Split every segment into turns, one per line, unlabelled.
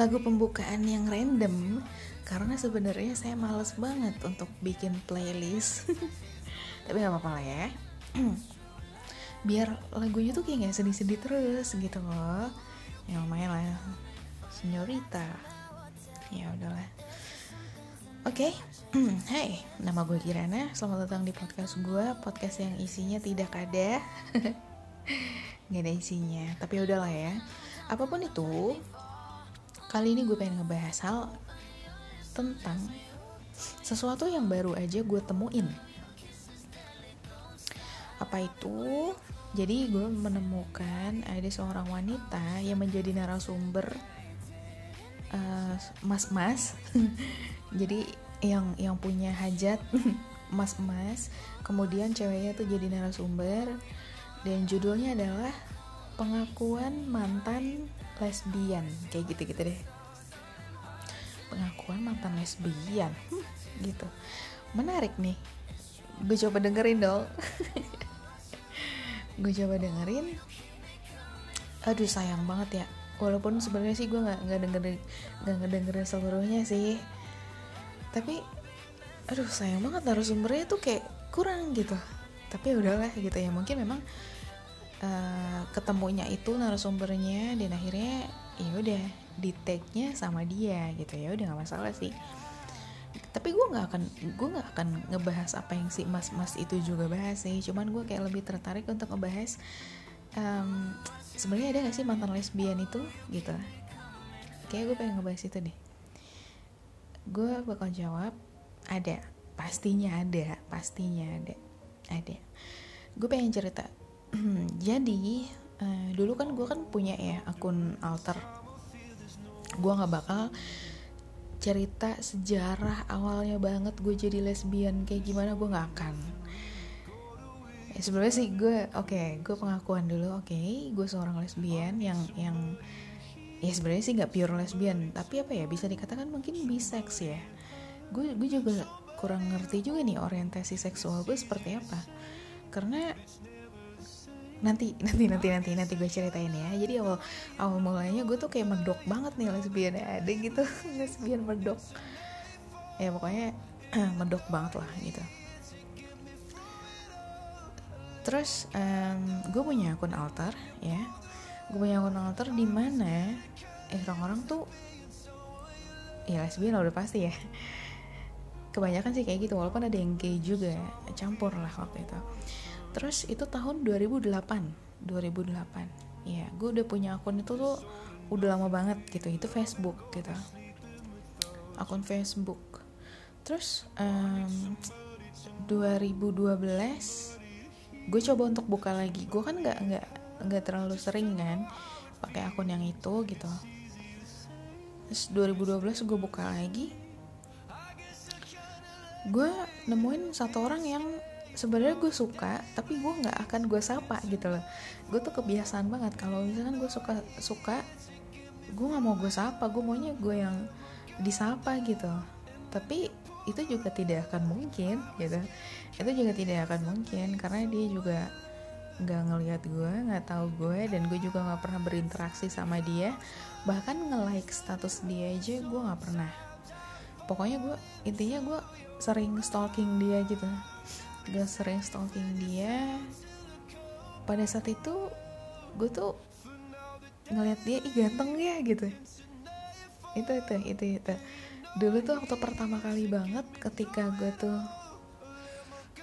lagu pembukaan yang random karena sebenarnya saya males banget untuk bikin playlist tapi nggak apa-apa lah ya biar lagunya tuh kayak nggak sedih-sedih terus gitu loh ya lumayan lah senyorita ya udahlah Oke, okay. hai, nama gue Kirana. Selamat datang di podcast gue, podcast yang isinya tidak ada, nggak ada isinya. Tapi udahlah ya. Apa pun itu, kali ini gue pengen ngebahas hal tentang sesuatu yang baru aja gue temuin. Apa itu? Jadi gue menemukan ada seorang wanita yang menjadi narasumber uh, mas-mas jadi yang yang punya hajat mas-mas kemudian ceweknya tuh jadi narasumber dan judulnya adalah pengakuan mantan lesbian. Kayak gitu gitu deh. Pengakuan mantan lesbian. Hmm, gitu. Menarik nih. Gue coba dengerin dong. Gue coba dengerin. Aduh sayang banget ya. Walaupun sebenarnya sih gue nggak nggak dengerin nggak ngedengerin seluruhnya sih. Tapi aduh sayang banget narasumbernya tuh kayak kurang gitu. Tapi ya udahlah gitu ya. Mungkin memang uh, ketemunya itu narasumbernya dan akhirnya ya udah di tag-nya sama dia gitu. Ya udah nggak masalah sih. Tapi gue nggak akan gue nggak akan ngebahas apa yang si mas mas itu juga bahas sih. Cuman gue kayak lebih tertarik untuk ngebahas um, sebenarnya ada gak sih mantan lesbian itu? Gitu. Kayak gue pengen ngebahas itu deh. Gue bakal jawab ada. Pastinya ada pastinya ada. Ada. Gue pengen cerita jadi uh, dulu kan gue kan punya ya akun alter. Gue nggak bakal cerita sejarah awalnya banget gue jadi lesbian kayak gimana gue nggak akan. Ya, sebenarnya sih gue oke okay, gue pengakuan dulu oke okay, gue seorang lesbian yang yang ya sebenarnya sih nggak pure lesbian tapi apa ya bisa dikatakan mungkin bisex ya. Gue gue juga kurang ngerti juga nih orientasi seksual gue seperti apa. Karena nanti nanti nanti nanti nanti gue ceritain ya. Jadi awal awal mulanya gue tuh kayak medok banget nih lesbian ada gitu. Lesbian medok. Ya pokoknya medok banget lah gitu. Terus um, gue punya akun altar ya. Gue punya akun alter di mana eh orang-orang tuh ya lesbian udah pasti ya. Kebanyakan sih kayak gitu walaupun ada yang gay juga campur lah waktu itu terus itu tahun 2008 2008 ya gue udah punya akun itu tuh udah lama banget gitu. Itu Facebook gitu. Akun Facebook. Terus um, 2012 gue coba untuk buka lagi. Gue kan nggak nggak nggak terlalu sering kan pakai akun yang itu gitu. Terus 2012 gue buka lagi. Gue nemuin satu orang yang sebenarnya gue suka tapi gue nggak akan gue sapa gitu loh. Gue tuh kebiasaan banget kalau misalkan gue suka suka gue nggak mau gue sapa gue maunya gue yang disapa gitu. Tapi itu juga tidak akan mungkin gitu. Itu juga tidak akan mungkin karena dia juga nggak ngelihat gue nggak tahu gue dan gue juga nggak pernah berinteraksi sama dia. Bahkan nge-like status dia aja gue nggak pernah. Pokoknya gue intinya gue sering stalking dia gitu gak sering stalking dia. Pada saat itu gue tuh ngeliat dia ih ganteng ya gitu. Itu itu itu itu. Dulu tuh waktu pertama kali banget ketika gue tuh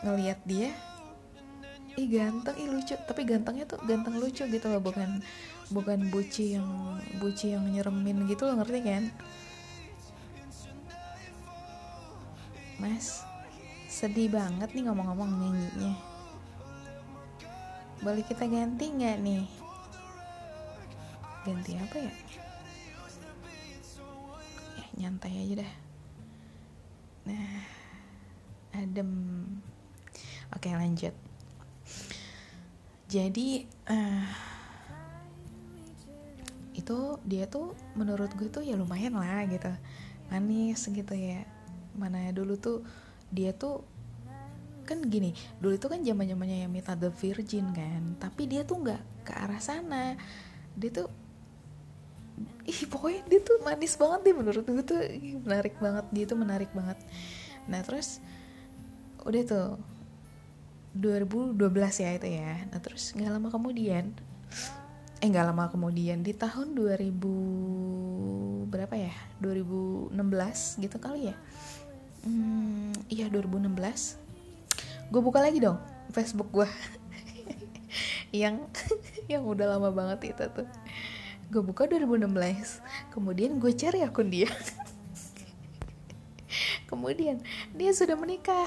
ngeliat dia ih ganteng ih lucu. Tapi gantengnya tuh ganteng lucu gitu loh bukan bukan buci yang buci yang nyeremin gitu loh ngerti kan? Mas sedih banget nih ngomong-ngomong nyanyinya. Boleh kita ganti nggak nih? Ganti apa ya? Ya nyantai aja dah. Nah adem. Oke lanjut. Jadi uh, itu dia tuh menurut gue tuh ya lumayan lah gitu. Manis gitu ya. Mana dulu tuh dia tuh kan gini dulu itu kan zaman zamannya yang Mita the Virgin kan tapi dia tuh nggak ke arah sana. Dia tuh ih pokoknya dia tuh manis banget deh menurut gue tuh. Menarik banget dia tuh menarik banget. Nah terus udah tuh 2012 ya itu ya. Nah terus nggak lama kemudian eh nggak lama kemudian di tahun 2000 berapa ya? 2016 gitu kali ya hmm, iya 2016 gue buka lagi dong Facebook gue yang yang udah lama banget itu tuh. Gue buka 2016 kemudian gue cari akun dia. Kemudian dia sudah menikah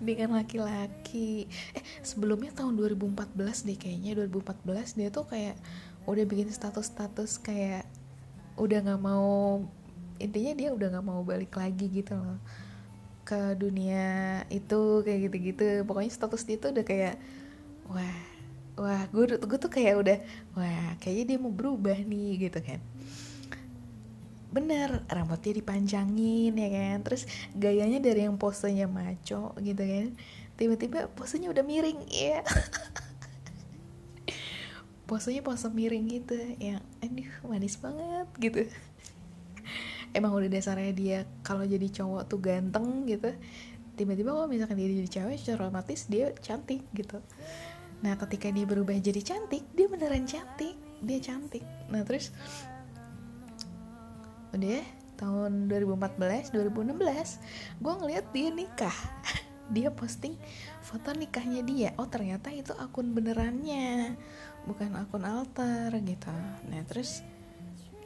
dengan laki-laki. Eh sebelumnya tahun 2014 deh kayaknya 2014 dia tuh kayak udah bikin status-status kayak udah nggak mau intinya dia udah nggak mau balik lagi gitu loh. Ke dunia itu kayak gitu-gitu. Pokoknya status dia tuh udah kayak wah wah gue gue tuh kayak udah wah kayaknya dia mau berubah nih gitu kan. Bener rambutnya dipanjangin ya kan. Terus gayanya dari yang posenya maco gitu kan tiba-tiba posenya udah miring ya posenya pose miring gitu yang aduh manis banget gitu emang udah dasarnya dia kalau jadi cowok tuh ganteng gitu tiba-tiba kalau misalkan dia jadi cewek secara otomatis dia cantik gitu. Nah ketika dia berubah jadi cantik dia beneran cantik dia cantik. Nah terus udah tahun 2014 2016 gue ngeliat dia nikah. Dia posting foto nikahnya dia. Oh ternyata itu akun benerannya bukan akun alter gitu. Nah terus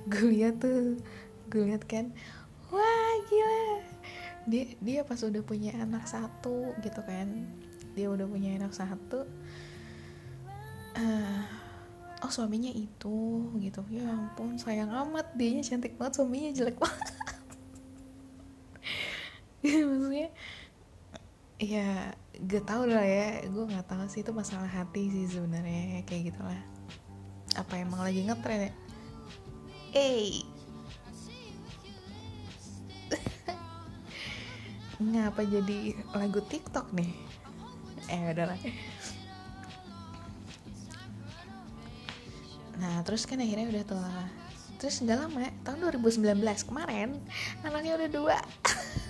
gue lihat tuh gue lihat kan wah gila. Dia dia pas udah punya anak satu gitu kan dia udah punya anak satu uh, oh suaminya itu gitu. Ya ampun sayang amat dia cantik banget suaminya jelek banget. Ya, maksudnya ya gak tau lah ya gue nggak tahu sih itu masalah hati sih sebenarnya kayak gitulah. Apa emang lagi ngetren ya? Eh ngapa jadi lagu TikTok nih? Eh udah lah. Nah terus kan akhirnya udah tuh terus nggak lama tahun 2019 kemarin anaknya udah dua.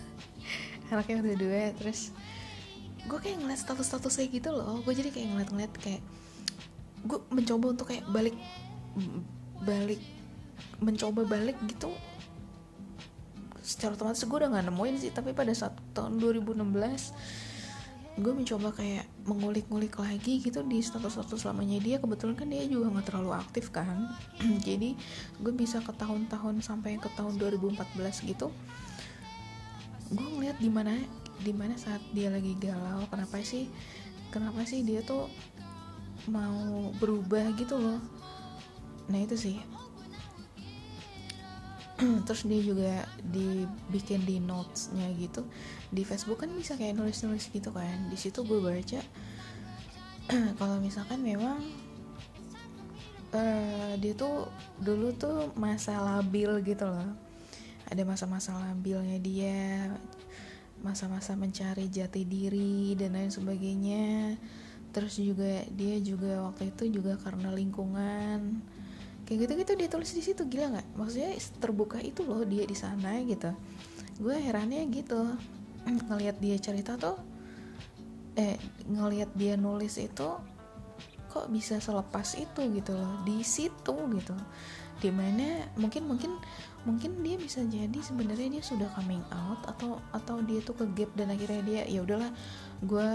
Anaknya udah dua terus gue kayak ngeliat status-status kayak gitu loh. Gue jadi kayak ngeliat-ngeliat kayak gue mencoba untuk kayak balik balik mencoba balik gitu secara otomatis gue udah gak nemuin sih tapi pada saat tahun 2016 gue mencoba kayak mengulik-ngulik lagi gitu di status-status lamanya dia. Kebetulan kan dia juga nggak terlalu aktif kan. Jadi gue bisa ke tahun-tahun sampai ke tahun 2014 gitu gue ngeliat di mana di mana saat dia lagi galau kenapa sih kenapa sih dia tuh mau berubah gitu loh. Nah itu sih terus dia juga dibikin di notesnya gitu. Di Facebook kan bisa kayak nulis-nulis gitu kan. Di situ gue baca kalau misalkan memang uh, dia tuh dulu tuh masa labil gitu loh. Ada masa-masa labilnya dia masa-masa mencari jati diri dan lain sebagainya. Terus juga dia juga waktu itu juga karena lingkungan kayak gitu gitu dia tulis di situ gila nggak? Maksudnya terbuka itu loh dia di sana gitu. Gue herannya gitu ngelihat dia cerita tuh eh ngelihat dia nulis itu kok bisa selepas itu gitu loh di situ gitu. Di mana mungkin mungkin mungkin dia bisa jadi sebenarnya dia sudah coming out atau atau dia tuh ke gap dan akhirnya dia ya udahlah gue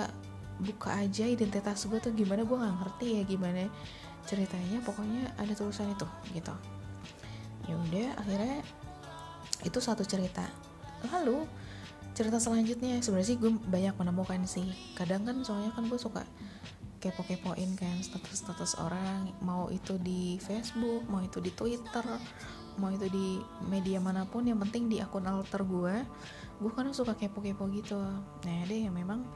buka aja identitas gue tuh gimana gue nggak ngerti ya gimana ceritanya pokoknya ada tulisan itu gitu. Ya udah akhirnya itu satu cerita. Lalu cerita selanjutnya sebenarnya sih gue banyak menemukan sih. Kadang kan soalnya kan gue suka kepo-kepoin kan status-status orang mau itu di Facebook mau itu di Twitter mau itu di media mana pun yang penting di akun alter gue gue kan suka kepo-kepo gitu. Nah ada yang memang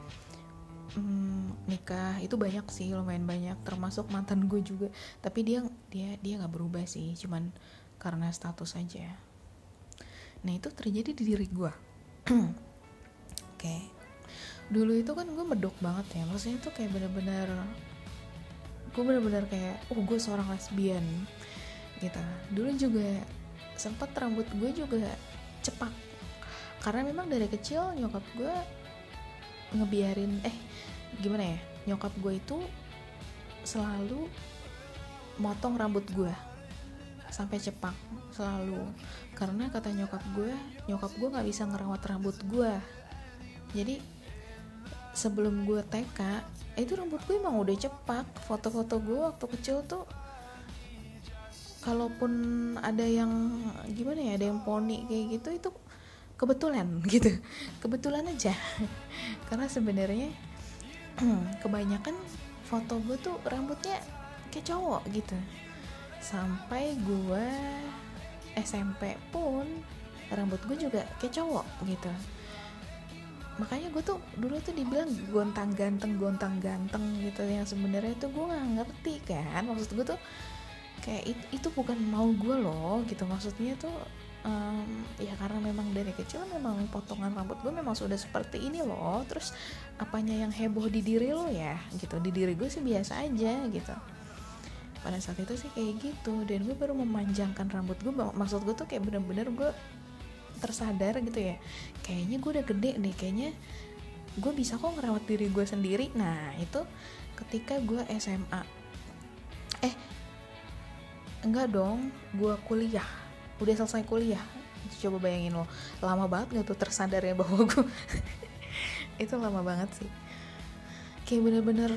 hmm, nikah itu banyak sih lumayan banyak. Termasuk mantan gue juga. Tapi dia dia dia nggak berubah sih cuman karena status aja. Nah itu terjadi di diri gue. Kayak dulu itu kan gue medok banget ya. Maksudnya tuh kayak bener-bener gue bener-bener kayak oh gue seorang lesbian gitu. Dulu juga sempet rambut gue juga cepak. Karena memang dari kecil nyokap gue ngebiarin eh gimana ya nyokap gue itu selalu motong rambut gue sampai cepak selalu. Karena kata nyokap gue nyokap gue nggak bisa ngerawat rambut gue jadi sebelum gue TK itu rambut gue emang udah cepak. Foto-foto gue waktu kecil tuh kalaupun ada yang gimana ya ada yang poni kayak gitu itu kebetulan gitu. Kebetulan aja. Karena sebenarnya kebanyakan foto gue tuh rambutnya kayak cowok gitu. Sampai gue SMP pun rambut gue juga kayak cowok gitu. Makanya gue tuh dulu tuh dibilang gontang ganteng gontang ganteng gitu. Yang sebenarnya tuh gue nggak ngerti kan. Maksud gue tuh kayak itu, itu bukan mau gue loh gitu. Maksudnya tuh um, ya karena memang dari kecil memang potongan rambut gue memang sudah seperti ini loh. Terus apanya yang heboh di diri lo ya gitu. Di diri gue sih biasa aja gitu. Pada saat itu sih kayak gitu. Dan gue baru memanjangkan rambut gue. Maksud gue tuh kayak bener-bener gue tersadar gitu ya. Kayaknya gue udah gede deh kayaknya gue bisa kok ngerawat diri gue sendiri. Nah itu ketika gue SMA eh enggak dong. Gue kuliah udah selesai kuliah. Coba bayangin lo lama banget gak tuh tersadar ya bahwa gue itu lama banget sih. Kayak bener-bener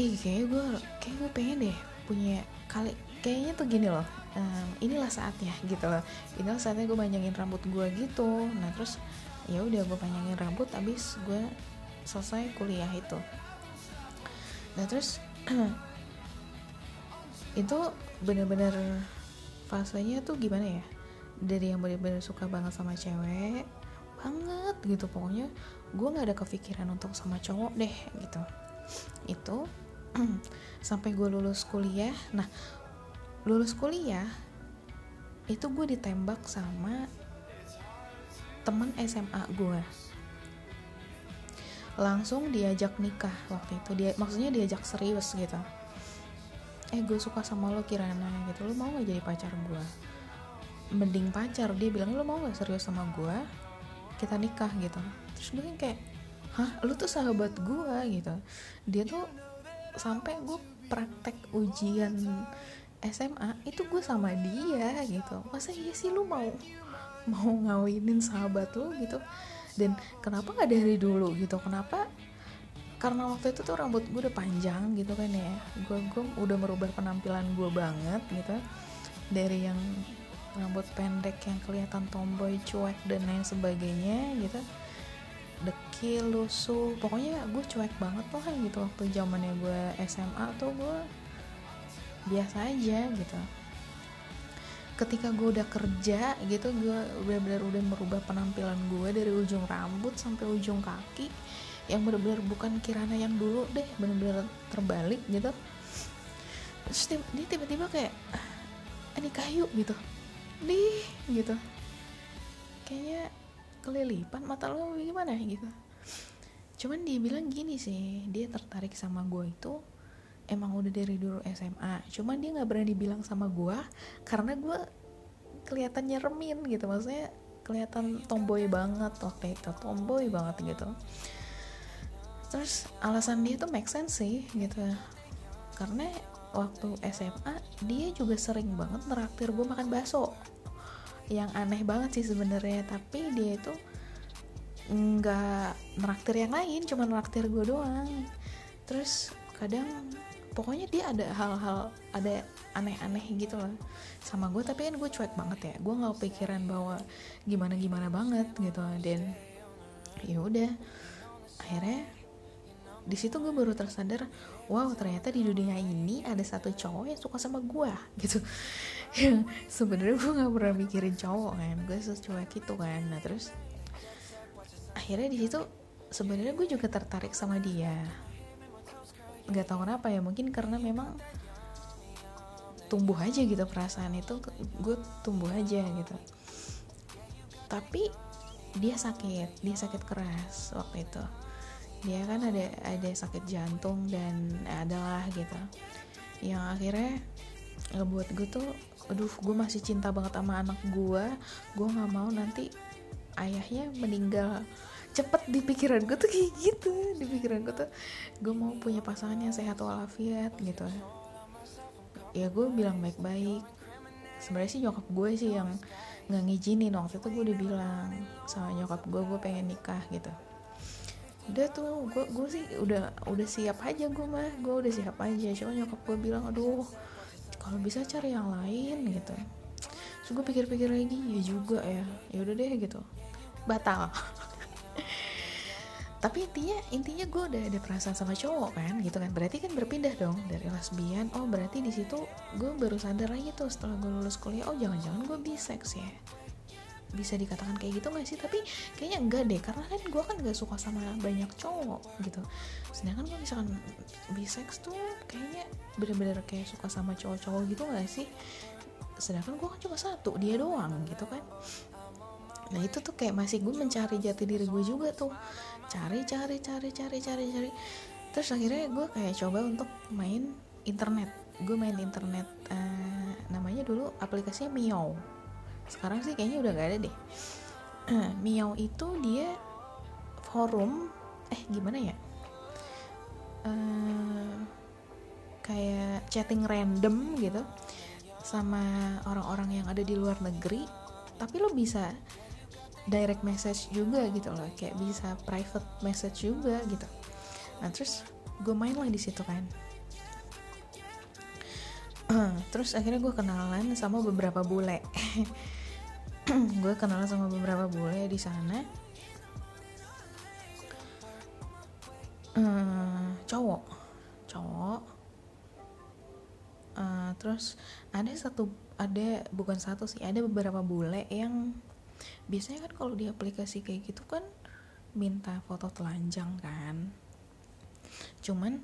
ih kayak gue kayak gue pengen deh punya kali kayaknya tuh gini loh um, inilah saatnya gitu loh. Inilah saatnya gue panjangin rambut gue gitu. Nah terus ya udah gue panjangin rambut abis gue selesai kuliah itu. Nah terus itu bener-bener fasenya tuh gimana ya? Dari yang bener-bener suka banget sama cewek banget gitu. Pokoknya gue nggak ada kepikiran untuk sama cowok deh gitu. Itu sampai gue lulus kuliah. Nah lulus kuliah itu gue ditembak sama teman SMA gue langsung diajak nikah waktu itu. Dia maksudnya diajak serius gitu eh gue suka sama lo Kirana gitu. Lo mau gak jadi pacar gue? Mending pacar. Dia bilang lo mau gak serius sama gue? Kita nikah gitu. Terus gue kayak hah lo tuh sahabat gue gitu. Dia tuh sampai gue praktek ujian SMA itu gue sama dia gitu. Masa iya sih lu mau mau ngawinin sahabat lu gitu. Dan kenapa nggak dari dulu gitu? Kenapa karena waktu itu tuh rambut gue udah panjang gitu kan ya. Gue gue udah merubah penampilan gue banget gitu. Dari yang rambut pendek yang kelihatan tomboy cuek dan lain sebagainya gitu. Dekil lusuh pokoknya gue cuek banget kan gitu waktu zamannya gue SMA tuh gue biasa aja gitu. Ketika gue udah kerja gitu gue benar-benar udah merubah penampilan gue dari ujung rambut sampai ujung kaki yang benar-benar bukan kirana yang dulu deh benar-benar terbalik gitu. Terus dia tiba-tiba kayak ah, ini kayu gitu. Nih gitu. Kayaknya kelilipan mata lo gimana gitu. Cuman dia bilang gini sih dia tertarik sama gue itu emang udah dari dulu SMA cuman dia nggak berani bilang sama gue karena gue kelihatannya remin gitu. Maksudnya kelihatan tomboy banget waktu itu tomboy banget gitu terus alasan dia tuh make sense sih gitu. Karena waktu SMA dia juga sering banget neraktir gue makan bakso. Yang aneh banget sih sebenarnya tapi dia itu nggak neraktir yang lain cuma neraktir gue doang. Terus kadang pokoknya dia ada hal-hal ada aneh-aneh gitu loh sama gue tapi kan gue cuek banget ya gue nggak pikiran bahwa gimana gimana banget gitu dan ya udah akhirnya di situ gue baru tersadar wow ternyata di dunia ini ada satu cowok yang suka sama gue gitu. Yang sebenarnya gue nggak pernah mikirin cowok kan gue secuek itu kan. Nah terus akhirnya di situ sebenarnya gue juga tertarik sama dia. Nggak tahu kenapa ya mungkin karena memang tumbuh aja gitu perasaan itu gue tumbuh aja gitu. Tapi dia sakit dia sakit keras waktu itu dia kan ada ada sakit jantung dan adalah gitu. Yang akhirnya ngebuat gue tuh aduh gue masih cinta banget sama anak gue gue nggak mau nanti ayahnya meninggal. Cepet di pikiran gue tuh kayak gitu di pikiran gue tuh. Gue mau punya pasangan yang sehat walafiat gitu. Ya gue bilang baik-baik. Sebenarnya sih nyokap gue sih yang nggak ngizinin. Waktu itu gue udah bilang sama nyokap gue gue pengen nikah gitu udah tuh gue gue sih udah udah siap aja gue mah. Gue udah siap aja. Cuma nyokap gue bilang aduh kalau bisa cari yang lain gitu. So gue pikir-pikir lagi ya juga ya. Ya udah deh gitu. Batal. Tapi intinya intinya gue udah ada perasaan sama cowok kan gitu kan. Berarti kan berpindah dong dari lesbian oh berarti di situ gue baru sadar lagi tuh setelah gue lulus kuliah. Oh jangan-jangan gue bisex ya bisa dikatakan kayak gitu gak sih? Tapi kayaknya enggak deh karena kan gue kan gak suka sama banyak cowok gitu. Sedangkan gue misalkan bisex tuh kayaknya bener-bener kayak suka sama cowok-cowok gitu gak sih? Sedangkan gue kan cuma satu dia doang gitu kan. Nah itu tuh kayak masih gue mencari jati diri gue juga tuh. Cari cari cari cari cari cari. Terus akhirnya gue kayak coba untuk main internet. Gue main internet uh, namanya dulu aplikasinya Miao sekarang sih kayaknya udah gak ada deh. Miao itu dia forum eh gimana ya? Uh, kayak chatting random gitu sama orang-orang yang ada di luar negeri. Tapi lo bisa direct message juga gitu loh kayak bisa private message juga gitu. Nah terus gue main lah di situ kan. Terus akhirnya gue kenalan sama beberapa bule gue kenalan sama beberapa bule di sana. Uh, cowok. Cowok. Uh, terus ada satu ada bukan satu sih ada beberapa bule yang biasanya kan kalau di aplikasi kayak gitu kan minta foto telanjang kan. Cuman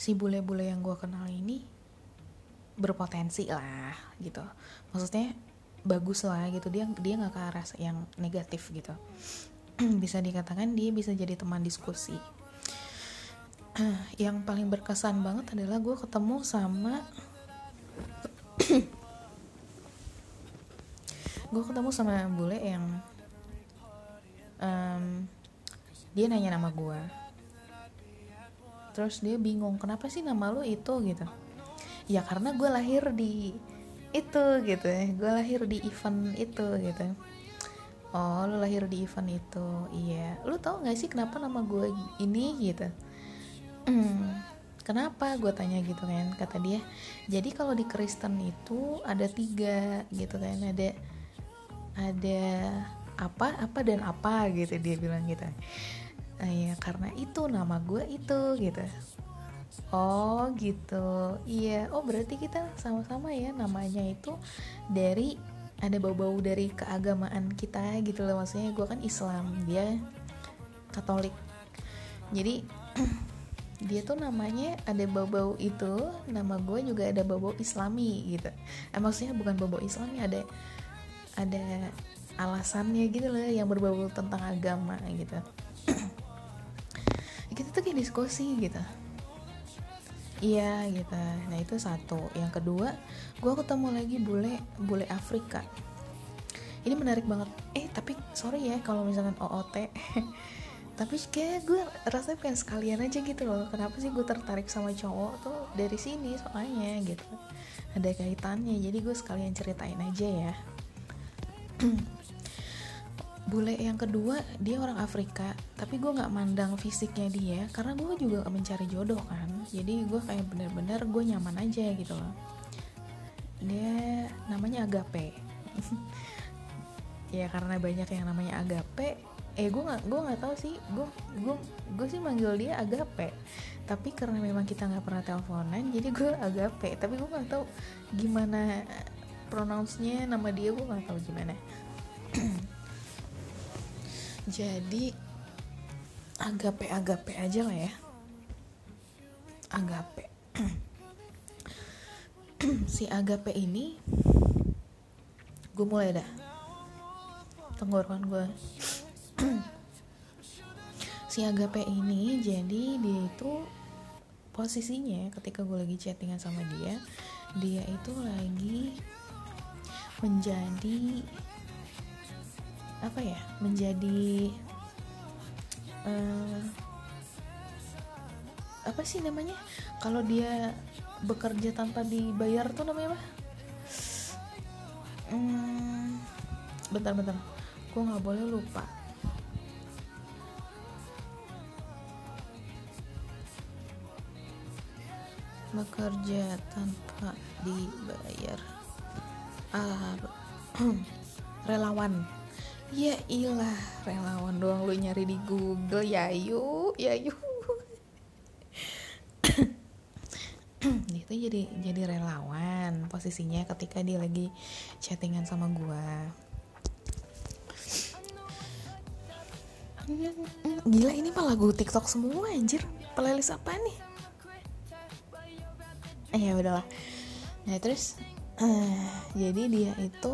si bule-bule yang gue kenal ini berpotensi lah gitu. Maksudnya bagus lah gitu. Dia dia nggak ke arah yang negatif gitu. Bisa dikatakan dia bisa jadi teman diskusi. Yang paling berkesan banget adalah gue ketemu sama gue ketemu sama bule yang um, dia nanya nama gue terus dia bingung kenapa sih nama lu itu? Gitu. Ya karena gue lahir di itu gitu ya. Gue lahir di event itu gitu. Oh lu lahir di event itu. Iya. Lu tau gak sih kenapa nama gue ini gitu? Hmm, kenapa gue tanya gitu kan kata dia. Jadi kalau di Kristen itu ada tiga gitu kan. Ada ada apa apa dan apa gitu dia bilang gitu. Nah, ya karena itu nama gue itu gitu oh gitu. Iya. Oh berarti kita sama-sama ya namanya itu dari ada bau-bau dari keagamaan kita gitu loh. Maksudnya gue kan Islam dia Katolik. Jadi dia tuh namanya ada bau-bau itu nama gue juga ada bau-bau Islami gitu. Eh, maksudnya bukan bau-bau Islami ada ada alasannya gitu loh yang berbau tentang agama gitu. Kita tuh kayak diskusi gitu iya gitu. Nah itu satu. Yang kedua gue ketemu lagi bule bule Afrika. Ini menarik banget. Eh tapi sorry ya kalau misalkan OOT tapi kayak gue rasanya pengen sekalian aja gitu loh. Kenapa sih gue tertarik sama cowok tuh dari sini soalnya gitu. Ada kaitannya. Jadi gue sekalian ceritain aja ya bule yang kedua dia orang Afrika tapi gue nggak mandang fisiknya dia karena gue juga mencari jodoh kan. Jadi gue kayak bener-bener gue nyaman aja gitu loh. Dia namanya Agape. Ya karena banyak yang namanya Agape eh gue nggak gue nggak tahu sih. Gue gue gue sih manggil dia Agape. Tapi karena memang kita nggak pernah teleponan jadi gue Agape. Tapi gue nggak tahu gimana pronounce-nya nama dia gue nggak tahu gimana jadi agape agape aja lah ya. Agape. Si agape ini gue mulai dah. Tenggorokan gue si agape ini jadi dia itu posisinya ketika gue lagi chattingan sama dia dia itu lagi menjadi apa ya menjadi uh, apa sih namanya? Kalau dia bekerja tanpa dibayar tuh namanya apa? Hmm, bentar bentar. Gue nggak boleh lupa. Bekerja tanpa dibayar. Ah relawan ya ilah relawan doang lu nyari di Google. Ya yuk ya yuk itu jadi jadi relawan posisinya ketika dia lagi chattingan sama gua. Gila ini mah lagu TikTok semua anjir. Playlist apa nih? Eh, ya udahlah. Nah terus uh, jadi dia itu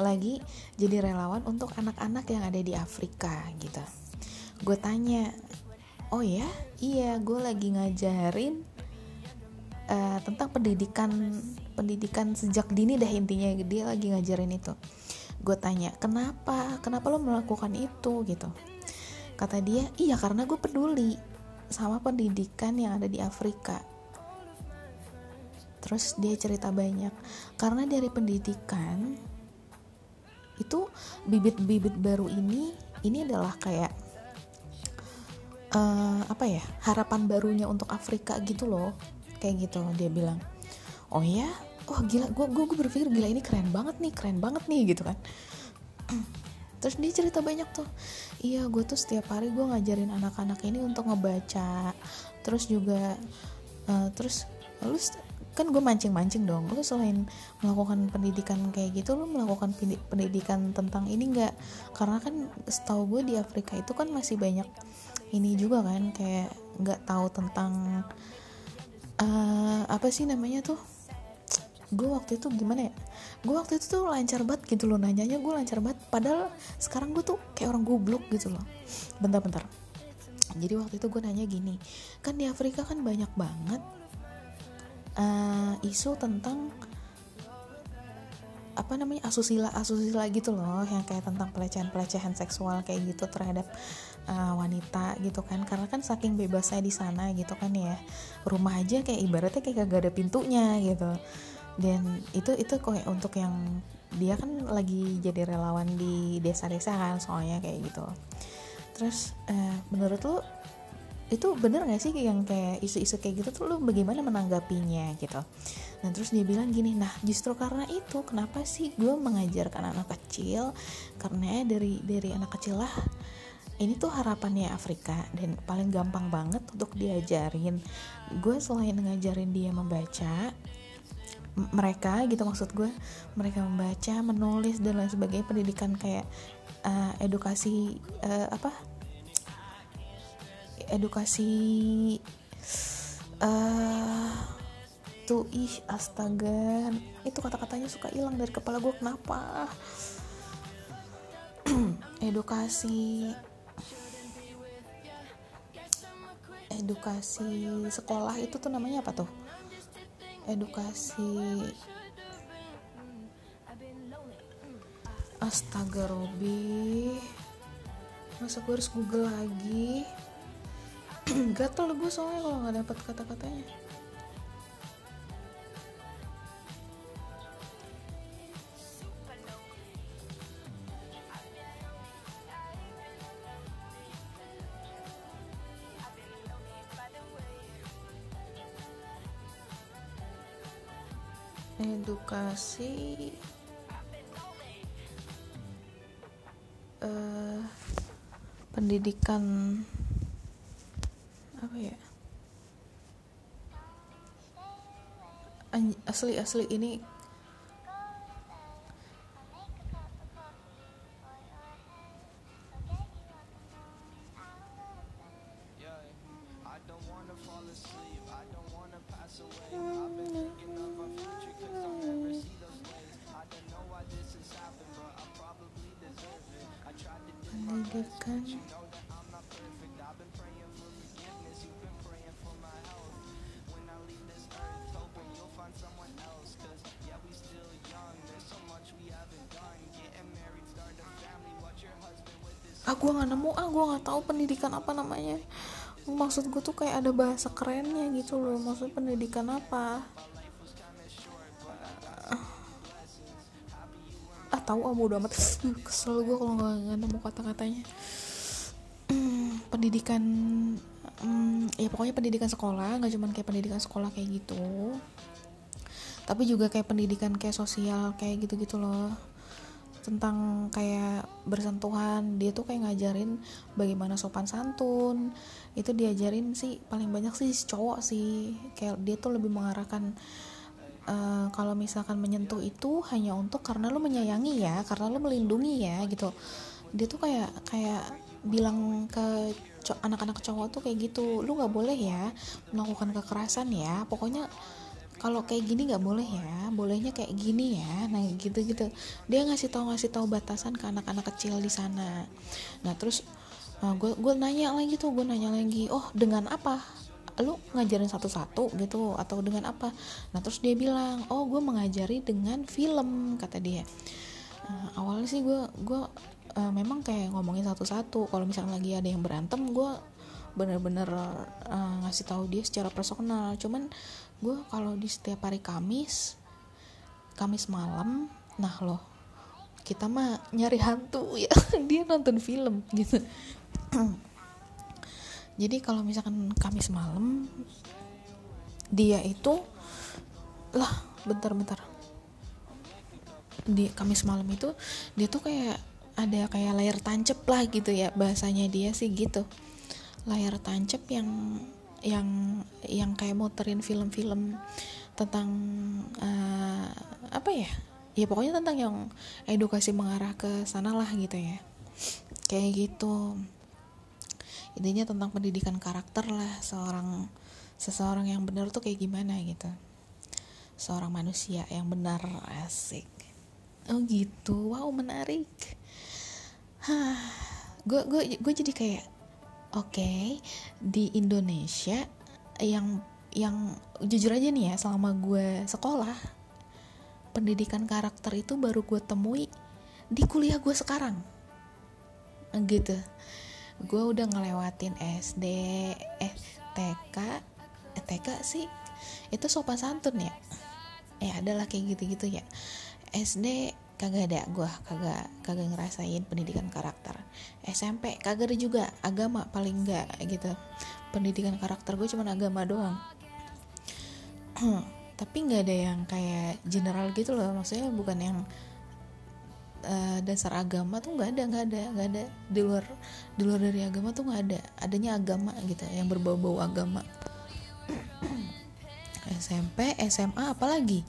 lagi jadi relawan untuk anak-anak yang ada di Afrika gitu. Gue tanya oh ya? Iya gue lagi ngajarin uh, tentang pendidikan pendidikan sejak dini dah intinya dia lagi ngajarin itu. Gue tanya kenapa? Kenapa lo melakukan itu? Gitu. Kata dia iya karena gue peduli sama pendidikan yang ada di Afrika. Terus dia cerita banyak karena dari pendidikan itu bibit-bibit baru ini ini adalah kayak uh, apa ya harapan barunya untuk Afrika gitu loh. Kayak gitu dia bilang oh ya oh gila gue gue berpikir gila ini keren banget nih keren banget nih gitu kan. Terus dia cerita banyak tuh iya gue tuh setiap hari gue ngajarin anak-anak ini untuk ngebaca terus juga uh, terus lalu kan gue mancing-mancing dong. Lu selain melakukan pendidikan kayak gitu lu melakukan pendidikan tentang ini nggak? Karena kan setahu gue di Afrika itu kan masih banyak ini juga kan kayak nggak tahu tentang uh, apa sih namanya tuh? Gue waktu itu gimana ya? Gue waktu itu tuh lancar banget gitu loh nanyanya gue lancar banget. Padahal sekarang gue tuh kayak orang goblok gitu loh. Bentar-bentar jadi waktu itu gue nanya gini kan di Afrika kan banyak banget uh, isu tentang apa namanya asusila asusila gitu loh yang kayak tentang pelecehan pelecehan seksual kayak gitu terhadap uh, wanita gitu kan. Karena kan saking bebasnya di sana gitu kan ya. Rumah aja kayak ibaratnya kayak gak ada pintunya gitu. Dan itu itu kayak untuk yang dia kan lagi jadi relawan di desa-desa kan soalnya kayak gitu. Terus uh, menurut lu itu bener gak sih yang kayak isu-isu kayak gitu tuh lu bagaimana menanggapinya gitu? Nah terus dia bilang gini nah justru karena itu kenapa sih gue mengajarkan anak kecil? Karena dari dari anak kecil lah ini tuh harapannya Afrika dan paling gampang banget untuk diajarin. Gue selain ngajarin dia membaca mereka gitu maksud gue mereka membaca menulis dan lain sebagainya pendidikan kayak uh, edukasi uh, apa edukasi uh, tuh ih astaga. Itu kata-katanya suka hilang dari kepala gue kenapa? Edukasi. Edukasi sekolah itu tuh namanya apa tuh? Edukasi. Astaga Robi. Masa gue harus google lagi gatel gue soalnya kalau nggak dapat kata-katanya. Edukasi uh, pendidikan apa ya? Asli asli ini tahu pendidikan apa namanya. Maksud gue tuh kayak ada bahasa kerennya gitu loh. Maksud pendidikan apa? Ah tahu ah udah amat. Kesel gue kalau nggak nemu kata-katanya. Pendidikan hmm, ya pokoknya pendidikan sekolah nggak cuman kayak pendidikan sekolah kayak gitu. Tapi juga kayak pendidikan kayak sosial kayak gitu-gitu loh tentang kayak bersentuhan dia tuh kayak ngajarin bagaimana sopan santun. Itu diajarin sih paling banyak sih cowok sih. Kayak dia tuh lebih mengarahkan uh, kalau misalkan menyentuh itu hanya untuk karena lo menyayangi ya karena lo melindungi ya gitu. Dia tuh kayak kayak bilang ke anak-anak cowok tuh kayak gitu lu nggak boleh ya melakukan kekerasan ya. Pokoknya kalau kayak gini nggak boleh ya bolehnya kayak gini ya. Nah gitu gitu dia ngasih tahu ngasih tahu batasan ke anak-anak kecil di sana. Nah terus gue gue nanya lagi tuh gue nanya lagi oh dengan apa? Lu ngajarin satu-satu gitu atau dengan apa? Nah terus dia bilang oh gue mengajari dengan film kata dia. Uh, awalnya sih gue gue uh, memang kayak ngomongin satu-satu. Kalau misalnya lagi ada yang berantem gue bener-bener uh, ngasih tahu dia secara personal. Cuman gue kalau di setiap hari Kamis Kamis malam nah loh kita mah nyari hantu ya. Dia nonton film gitu. Jadi kalau misalkan Kamis malam dia itu lah bentar-bentar di Kamis malam itu dia tuh kayak ada kayak layar tancap lah gitu ya bahasanya dia sih gitu. Layar tancap yang yang yang kayak muterin film-film tentang uh, apa ya? Ya pokoknya tentang yang edukasi mengarah ke sana lah gitu ya. Kayak gitu. Intinya tentang pendidikan karakter lah seorang seseorang yang benar tuh kayak gimana gitu. Seorang manusia yang benar asik. Oh gitu. Wow menarik. Hah. Gue gue gue jadi kayak oke okay, di Indonesia yang yang jujur aja nih ya selama gue sekolah pendidikan karakter itu baru gue temui di kuliah gue sekarang. Gitu. Gue udah ngelewatin SD eh TK eh, TK sih? Itu sopan santun ya? Ya adalah kayak gitu-gitu ya. SD kagak ada gue kagak kagak ngerasain pendidikan karakter. SMP kagak ada juga agama paling enggak gitu. Pendidikan karakter gue cuma agama doang. Tapi nggak ada yang kayak general gitu loh maksudnya bukan yang uh, dasar agama tuh nggak ada nggak ada nggak ada. Di luar di luar dari agama tuh nggak ada adanya agama gitu yang berbau-bau agama. SMP SMA apalagi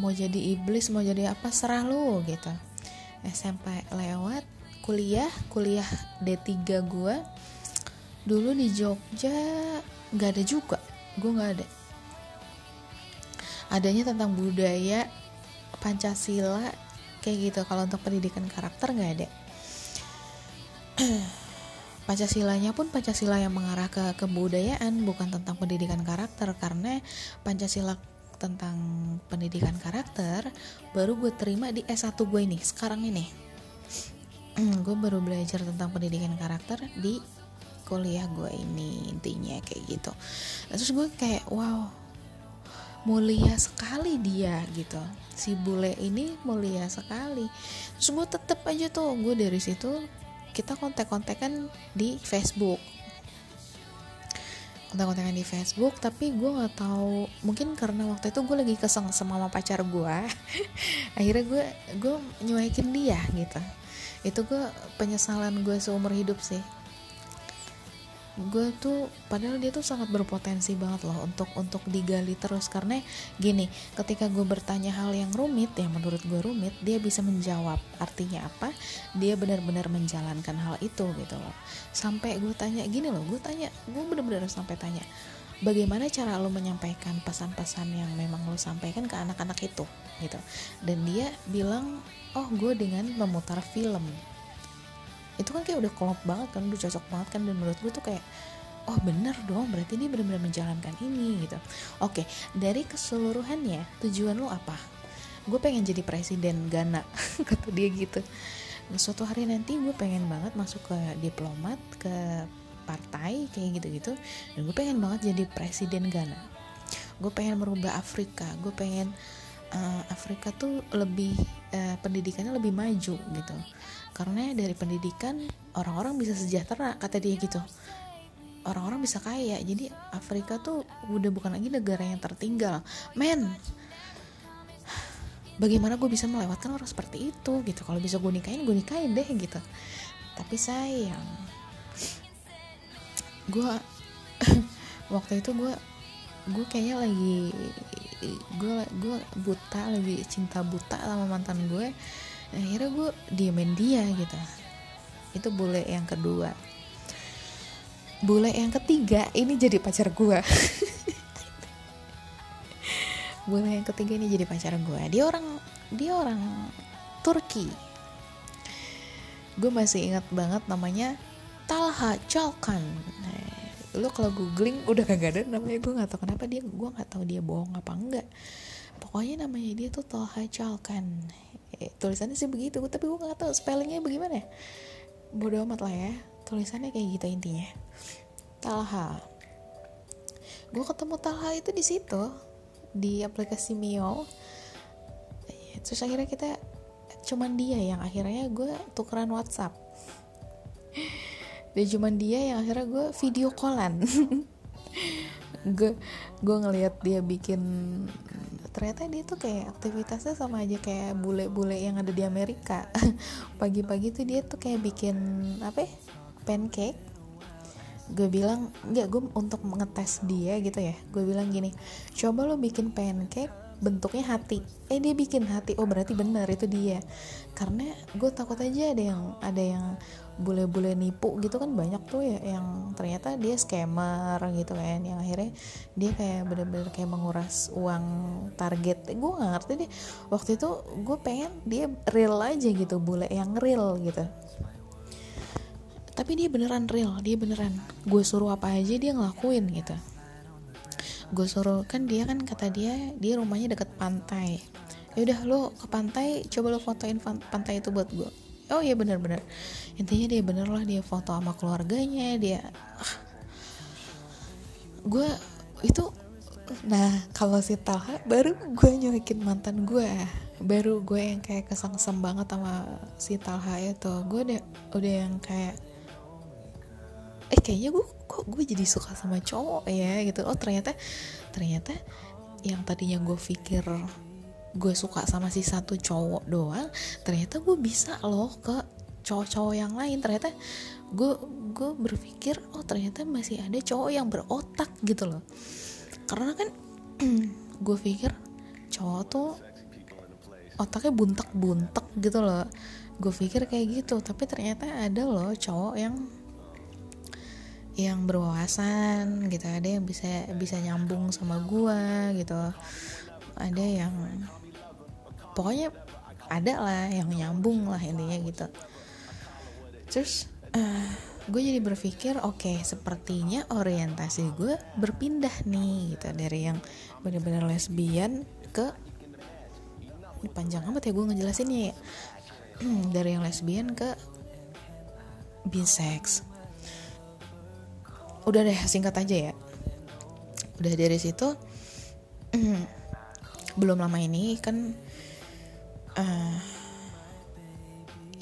mau jadi iblis mau jadi apa serah lu gitu. SMP lewat kuliah kuliah D3 gue dulu di Jogja nggak ada juga gue nggak ada. Adanya tentang budaya Pancasila kayak gitu. Kalau untuk pendidikan karakter nggak ada. Pancasilanya pun Pancasila yang mengarah ke kebudayaan bukan tentang pendidikan karakter. Karena Pancasila tentang pendidikan karakter baru gue terima di S1 gue ini sekarang ini. Gue baru belajar tentang pendidikan karakter di kuliah gue ini intinya kayak gitu. Terus gue kayak wow mulia sekali dia gitu. Si bule ini mulia sekali. Terus gue tetep aja tuh gue dari situ kita kontak-kontakan di Facebook kontak-kontakan di Facebook tapi gue nggak tahu mungkin karena waktu itu gue lagi keseng sama pacar gue akhirnya gue gue nyuekin dia gitu. Itu gue penyesalan gue seumur hidup sih gue tuh padahal dia tuh sangat berpotensi banget loh untuk untuk digali terus. Karena gini ketika gue bertanya hal yang rumit yang menurut gue rumit dia bisa menjawab. Artinya apa? Dia benar-benar menjalankan hal itu gitu loh. Sampai gue tanya gini loh gue tanya gue benar-benar sampai tanya bagaimana cara lo menyampaikan pesan-pesan yang memang lo sampaikan ke anak-anak itu? Gitu. Dan dia bilang oh gue dengan memutar film itu kan kayak udah klop banget kan udah cocok banget kan dan menurut gue tuh kayak oh bener dong berarti dia benar-benar menjalankan ini gitu. Oke dari keseluruhannya tujuan lo apa? Gue pengen jadi presiden Ghana kata dia gitu. Suatu hari nanti gue pengen banget masuk ke diplomat ke partai kayak gitu-gitu dan gue pengen banget jadi presiden Ghana. Gue pengen merubah Afrika gue pengen Afrika tuh lebih uh, pendidikannya lebih maju gitu. Karena dari pendidikan orang-orang bisa sejahtera kata dia gitu. Orang-orang bisa kaya. Jadi Afrika tuh udah bukan lagi negara yang tertinggal. Men bagaimana gue bisa melewatkan orang seperti itu gitu? Kalau bisa gue nikahin gue nikahin deh gitu. Tapi sayang gue waktu itu gue gue kayaknya lagi gue gue buta lagi cinta buta sama mantan gue. Akhirnya gue diemin dia gitu. Itu bule yang kedua. Bule yang ketiga ini jadi pacar gue bule yang ketiga ini jadi pacar gue dia orang dia orang Turki. Gue masih ingat banget namanya Talha Chalkan. nah, lo kalau googling udah kagak ada namanya gue nggak tahu kenapa dia gue nggak tahu dia bohong apa enggak. Pokoknya namanya dia tuh Talha Chalkan. Eh, tulisannya sih begitu tapi gue nggak tahu spellingnya bagaimana bodoh amat lah ya tulisannya kayak gitu intinya. Talha. Gue ketemu Talha itu di situ di aplikasi Mio. Terus akhirnya kita cuman dia yang akhirnya gue tukeran WhatsApp dan cuman dia yang akhirnya gue video callan. Gue gue ngelihat dia bikin ternyata dia tuh kayak aktivitasnya sama aja kayak bule-bule yang ada di Amerika. Pagi-pagi tuh dia tuh kayak bikin apa ya pancake. Gue bilang nggak gue untuk mengetes dia gitu ya. Gue bilang gini coba lo bikin pancake bentuknya hati. Eh dia bikin hati. Oh berarti benar itu dia. Karena gue takut aja ada yang ada yang bule-bule nipu gitu kan banyak tuh ya yang ternyata dia scammer gitu kan yang akhirnya dia kayak bener-bener kayak menguras uang target. Gue gak ngerti deh waktu itu gue pengen dia real aja gitu bule yang real gitu. Tapi dia beneran real dia beneran. Gue suruh apa aja dia ngelakuin gitu. Gue suruh kan dia kan kata dia dia rumahnya deket pantai. Ya udah lo ke pantai coba lo fotoin pantai itu buat gue oh iya bener-bener intinya dia bener lah dia foto sama keluarganya dia ah. gue itu nah kalau si Talha baru gue nyuekin mantan gue baru gue yang kayak kesengsem banget sama si Talha itu. Gue udah udah yang kayak eh kayaknya gue kok gue jadi suka sama cowok ya gitu. Oh ternyata ternyata yang tadinya gue pikir gue suka sama si satu cowok doang ternyata gue bisa loh ke cowok-cowok yang lain. Ternyata gue gue berpikir oh ternyata masih ada cowok yang berotak gitu loh. Karena kan gue pikir cowok tuh otaknya buntek-buntek gitu loh. Gue pikir kayak gitu tapi ternyata ada loh cowok yang yang berwawasan gitu. Ada yang bisa bisa nyambung sama gua gitu. Ada yang pokoknya ada lah yang nyambung lah intinya gitu. Terus uh, eh, gue jadi berpikir oke okay, sepertinya orientasi gue berpindah nih gitu. Dari yang benar-benar lesbian ke ini panjang amat ya gue ngejelasinnya ya. Dari yang lesbian ke bisex udah deh singkat aja ya. Udah dari situ belum lama ini kan uh,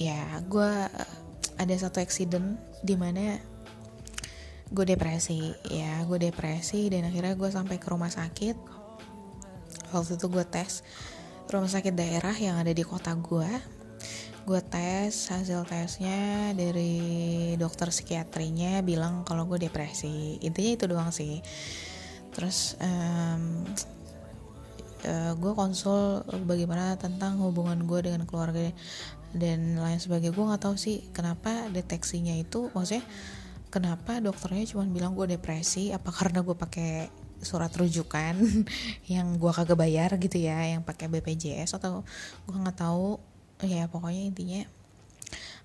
ya gue ada satu accident di mana gue depresi. Ya gue depresi dan akhirnya gue sampai ke rumah sakit. Waktu itu gue tes rumah sakit daerah yang ada di kota gue gue tes hasil tesnya dari dokter psikiatrinya bilang kalau gue depresi. Intinya itu doang sih. Terus um, uh, gue konsul bagaimana tentang hubungan gue dengan keluarga dan lain sebagainya. Gue nggak tahu sih kenapa deteksinya itu maksudnya kenapa dokternya cuma bilang gue depresi apa karena gue pakai surat rujukan yang gue kagak bayar gitu ya yang pakai BPJS atau gue nggak tahu. Ya pokoknya intinya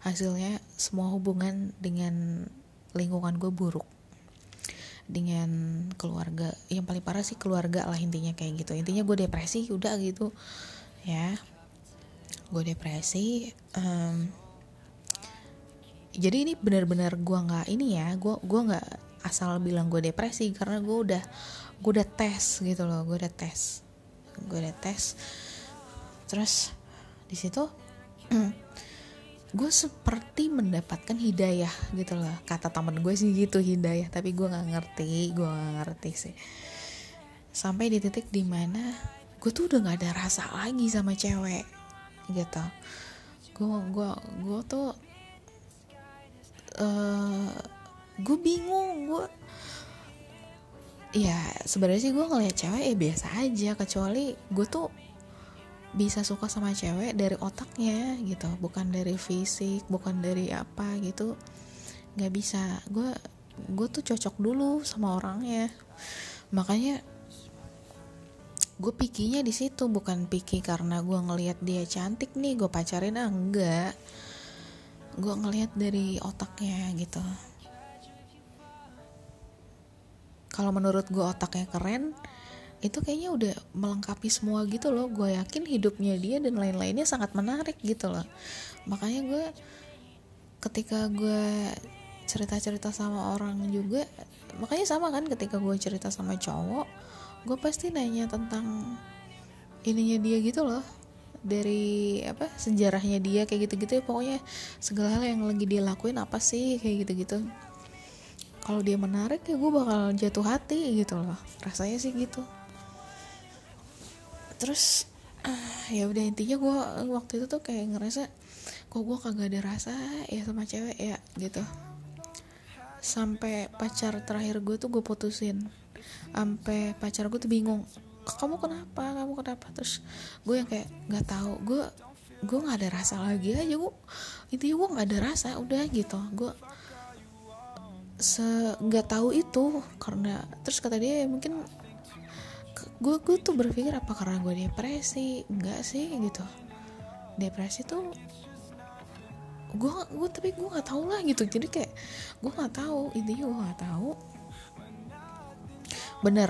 hasilnya semua hubungan dengan lingkungan gue buruk dengan keluarga. Yang paling parah sih keluarga lah intinya kayak gitu. Intinya gue depresi udah gitu. Ya. Gue depresi um, jadi ini benar-benar gue nggak ini ya gue gua nggak asal bilang gue depresi karena gue udah gue udah tes gitu loh gue udah tes. Gue udah tes. Terus di situ gue seperti mendapatkan hidayah gitu loh. Kata temen gue sih gitu hidayah. Tapi gue nggak ngerti gue nggak ngerti sih. Sampai di titik di mana gue tuh udah nggak ada rasa lagi sama cewek gitu. Gue gue gue tuh uh, gue bingung gue ya sebenarnya sih gue ngeliat cewek ya biasa aja. Kecuali gue tuh bisa suka sama cewek dari otaknya gitu bukan dari fisik bukan dari apa gitu nggak bisa. Gue gue tuh cocok dulu sama orangnya. Makanya gue pikinya di situ bukan pikir karena gue ngelihat dia cantik nih gue pacarin ah enggak gue ngelihat dari otaknya gitu. Kalau menurut gue otaknya keren itu kayaknya udah melengkapi semua gitu loh. Gue yakin hidupnya dia dan lain-lainnya sangat menarik gitu loh. Makanya gue ketika gue cerita-cerita sama orang juga makanya sama kan ketika gue cerita sama cowok gue pasti nanya tentang ininya dia gitu loh. Dari apa sejarahnya dia kayak gitu-gitu ya. Pokoknya segala hal yang lagi dia lakuin apa sih kayak gitu-gitu. Kalau dia menarik ya gue bakal jatuh hati gitu loh. Rasanya sih gitu terus uh, ya udah intinya gue waktu itu tuh kayak ngerasa kok gue kagak ada rasa ya sama cewek ya gitu. Sampai pacar terakhir gue tuh gue putusin. Sampai pacar gue tuh bingung kamu kenapa? Kamu kenapa? Terus gue yang kayak nggak tahu gue gue nggak ada rasa lagi aja gue intinya gue nggak ada rasa udah gitu. Gue se nggak tahu itu karena terus kata dia ya mungkin gue gue tuh berpikir apa karena gue depresi? Enggak sih gitu. Depresi tuh gue gue tapi gue nggak tahu lah gitu. Jadi kayak gue nggak tahu intinya gue nggak tahu. Bener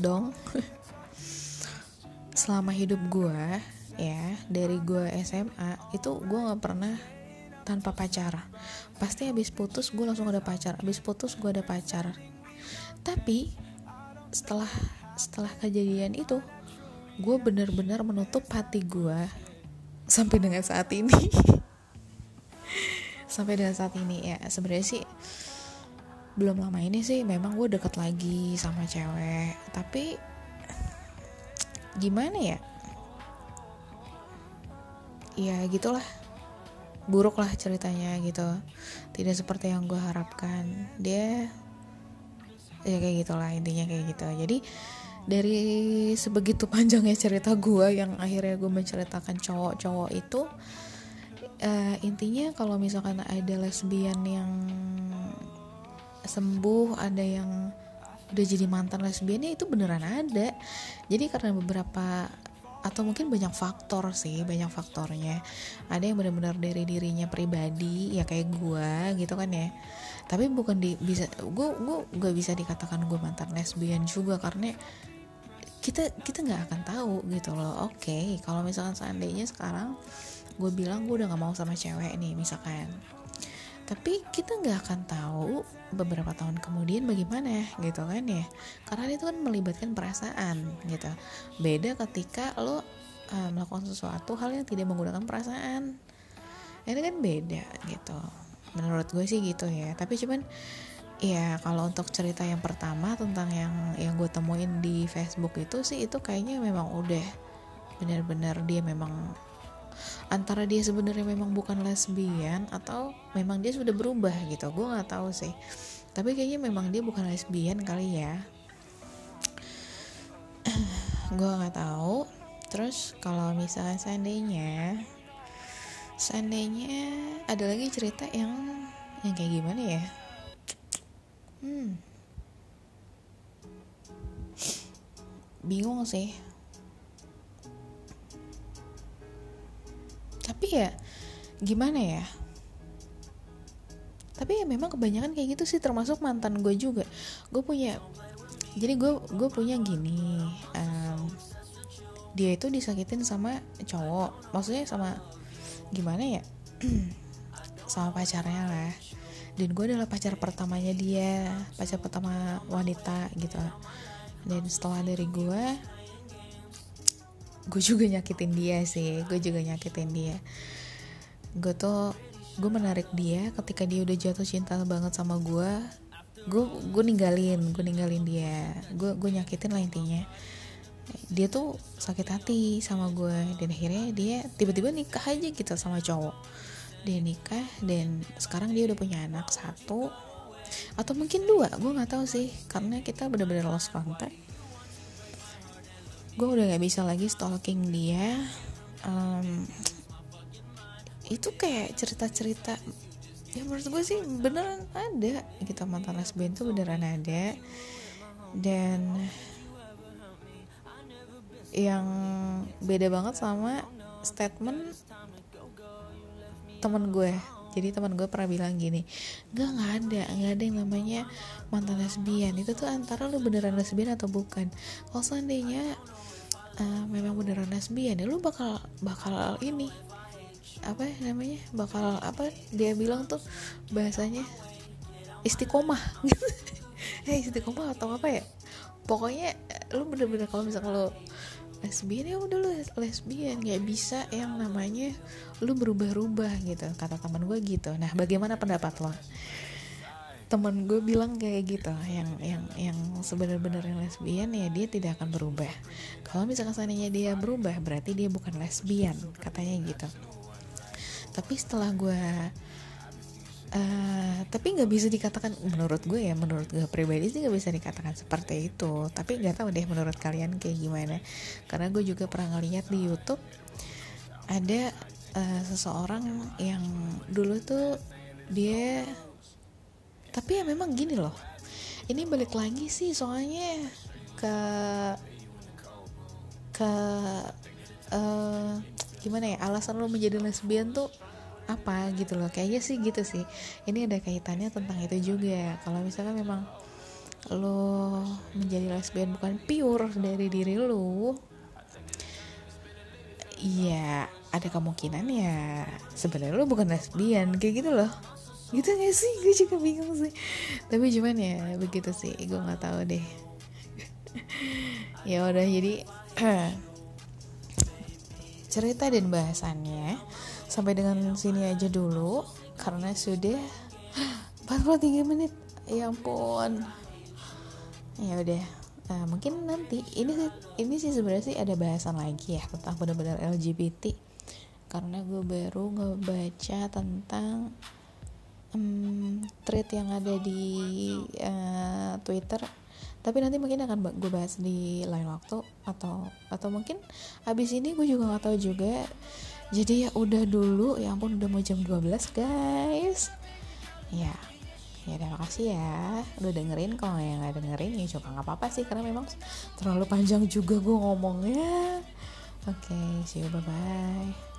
dong. Selama hidup gue ya dari gue SMA itu gue nggak pernah tanpa pacar. Pasti habis putus gue langsung ada pacar habis putus gue ada pacar. Tapi setelah setelah kejadian itu gue bener-bener menutup hati gue sampai dengan saat ini. Sampai dengan saat ini ya. Sebenarnya sih belum lama ini sih memang gue deket lagi sama cewek. Tapi gimana ya? Ya gitulah. Buruk lah ceritanya gitu. Tidak seperti yang gue harapkan. Dia ya kayak gitulah intinya kayak gitu. Jadi dari sebegitu panjangnya cerita gue yang akhirnya gue menceritakan cowok-cowok itu uh, intinya kalau misalkan ada lesbian yang sembuh ada yang udah jadi mantan lesbiannya itu beneran ada. Jadi karena beberapa atau mungkin banyak faktor sih banyak faktornya. Ada yang benar-benar dari dirinya pribadi ya kayak gue gitu kan ya. Tapi bukan di bisa gue gue gak bisa dikatakan gue mantan lesbian juga karena kita kita nggak akan tahu gitu loh. Oke okay, kalau misalkan seandainya sekarang gue bilang gue udah nggak mau sama cewek nih misalkan. Tapi kita nggak akan tahu beberapa tahun kemudian bagaimana gitu kan ya. Karena itu kan melibatkan perasaan gitu. Beda ketika lo uh, melakukan sesuatu hal yang tidak menggunakan perasaan. Ini kan beda gitu. Menurut gue sih gitu ya. Tapi cuman ya kalau untuk cerita yang pertama tentang yang yang gue temuin di Facebook itu sih itu kayaknya memang udah benar-benar dia memang antara dia sebenarnya memang bukan lesbian atau memang dia sudah berubah gitu gue nggak tahu sih. Tapi kayaknya memang dia bukan lesbian kali ya. Gue nggak tahu. Terus kalau misalnya seandainya seandainya ada lagi cerita yang yang kayak gimana ya hmm. Bingung sih. Tapi ya gimana ya? Tapi ya memang kebanyakan kayak gitu sih termasuk mantan gue juga. Gue punya jadi gue gue punya gini um, dia itu disakitin sama cowok. Maksudnya sama gimana ya? Sama pacarnya lah dan gue adalah pacar pertamanya dia pacar pertama wanita gitu. Dan setelah dari gue gue juga nyakitin dia sih gue juga nyakitin dia. Gue tuh gue menarik dia ketika dia udah jatuh cinta banget sama gue gue gue ninggalin gue ninggalin dia. Gue gue nyakitin lah intinya. Dia tuh sakit hati sama gue dan akhirnya dia tiba-tiba nikah aja gitu sama cowok dia nikah dan sekarang dia udah punya anak satu atau mungkin dua gue nggak tahu sih karena kita bener-bener lost contact. Gue udah nggak bisa lagi stalking dia. Um, itu kayak cerita-cerita ya menurut gue sih beneran ada gitu mantan lesbian tuh beneran ada. Dan yang beda banget sama statement temen gue. Jadi teman gue pernah bilang gini nggak nggak ada nggak ada yang namanya mantan lesbian. Itu tuh antara lu beneran lesbian atau bukan? Kalau seandainya uh, memang beneran lesbian ya lu bakal bakal ini apa namanya bakal apa dia bilang tuh bahasanya istiqomah. Eh istiqomah atau apa ya? Pokoknya lu bener-bener kalau misalnya lo lesbian ya udah lu lesbian. Nggak bisa yang namanya lu berubah-ubah gitu kata teman gue gitu. Nah bagaimana pendapat lo? Teman gue bilang kayak gitu yang yang yang sebenarnya yang lesbian ya dia tidak akan berubah. Kalau misalkan seandainya dia berubah berarti dia bukan lesbian katanya gitu. Tapi setelah gue Uh, tapi nggak bisa dikatakan menurut gue ya menurut gue pribadi sih nggak bisa dikatakan seperti itu. Tapi nggak tahu deh menurut kalian kayak gimana. Karena gue juga pernah ngeliat di YouTube ada uh, seseorang yang dulu tuh dia tapi ya memang gini loh. Ini balik lagi sih soalnya ke ke uh, gimana ya alasan lo menjadi lesbian tuh apa gitu loh. Kayaknya sih gitu sih. Ini ada kaitannya tentang itu juga. Kalau misalkan memang lo menjadi lesbian bukan pure dari diri lo iya ada kemungkinan ya sebenarnya lo bukan lesbian kayak gitu loh. Gitu gak sih? Gue juga bingung sih. Tapi cuman ya begitu sih. Gue nggak tahu deh. Ya udah jadi cerita dan bahasannya sampai dengan sini aja dulu karena sudah 43 menit. Ya ampun. Ya udah. Nah, mungkin nanti ini ini sih sebenarnya sih ada bahasan lagi ya tentang benar-benar LGBT karena gue baru ngebaca tentang um, thread yang ada di uh, Twitter. Tapi nanti mungkin akan gue bahas di lain waktu atau atau mungkin abis ini gue juga nggak tahu juga jadi ya udah dulu ya ampun udah mau jam 12 guys. Ya ya terima kasih ya. Udah dengerin kalau yang nggak dengerin ya coba nggak apa-apa sih karena memang terlalu panjang juga gue ngomongnya. Oke okay, see you bye bye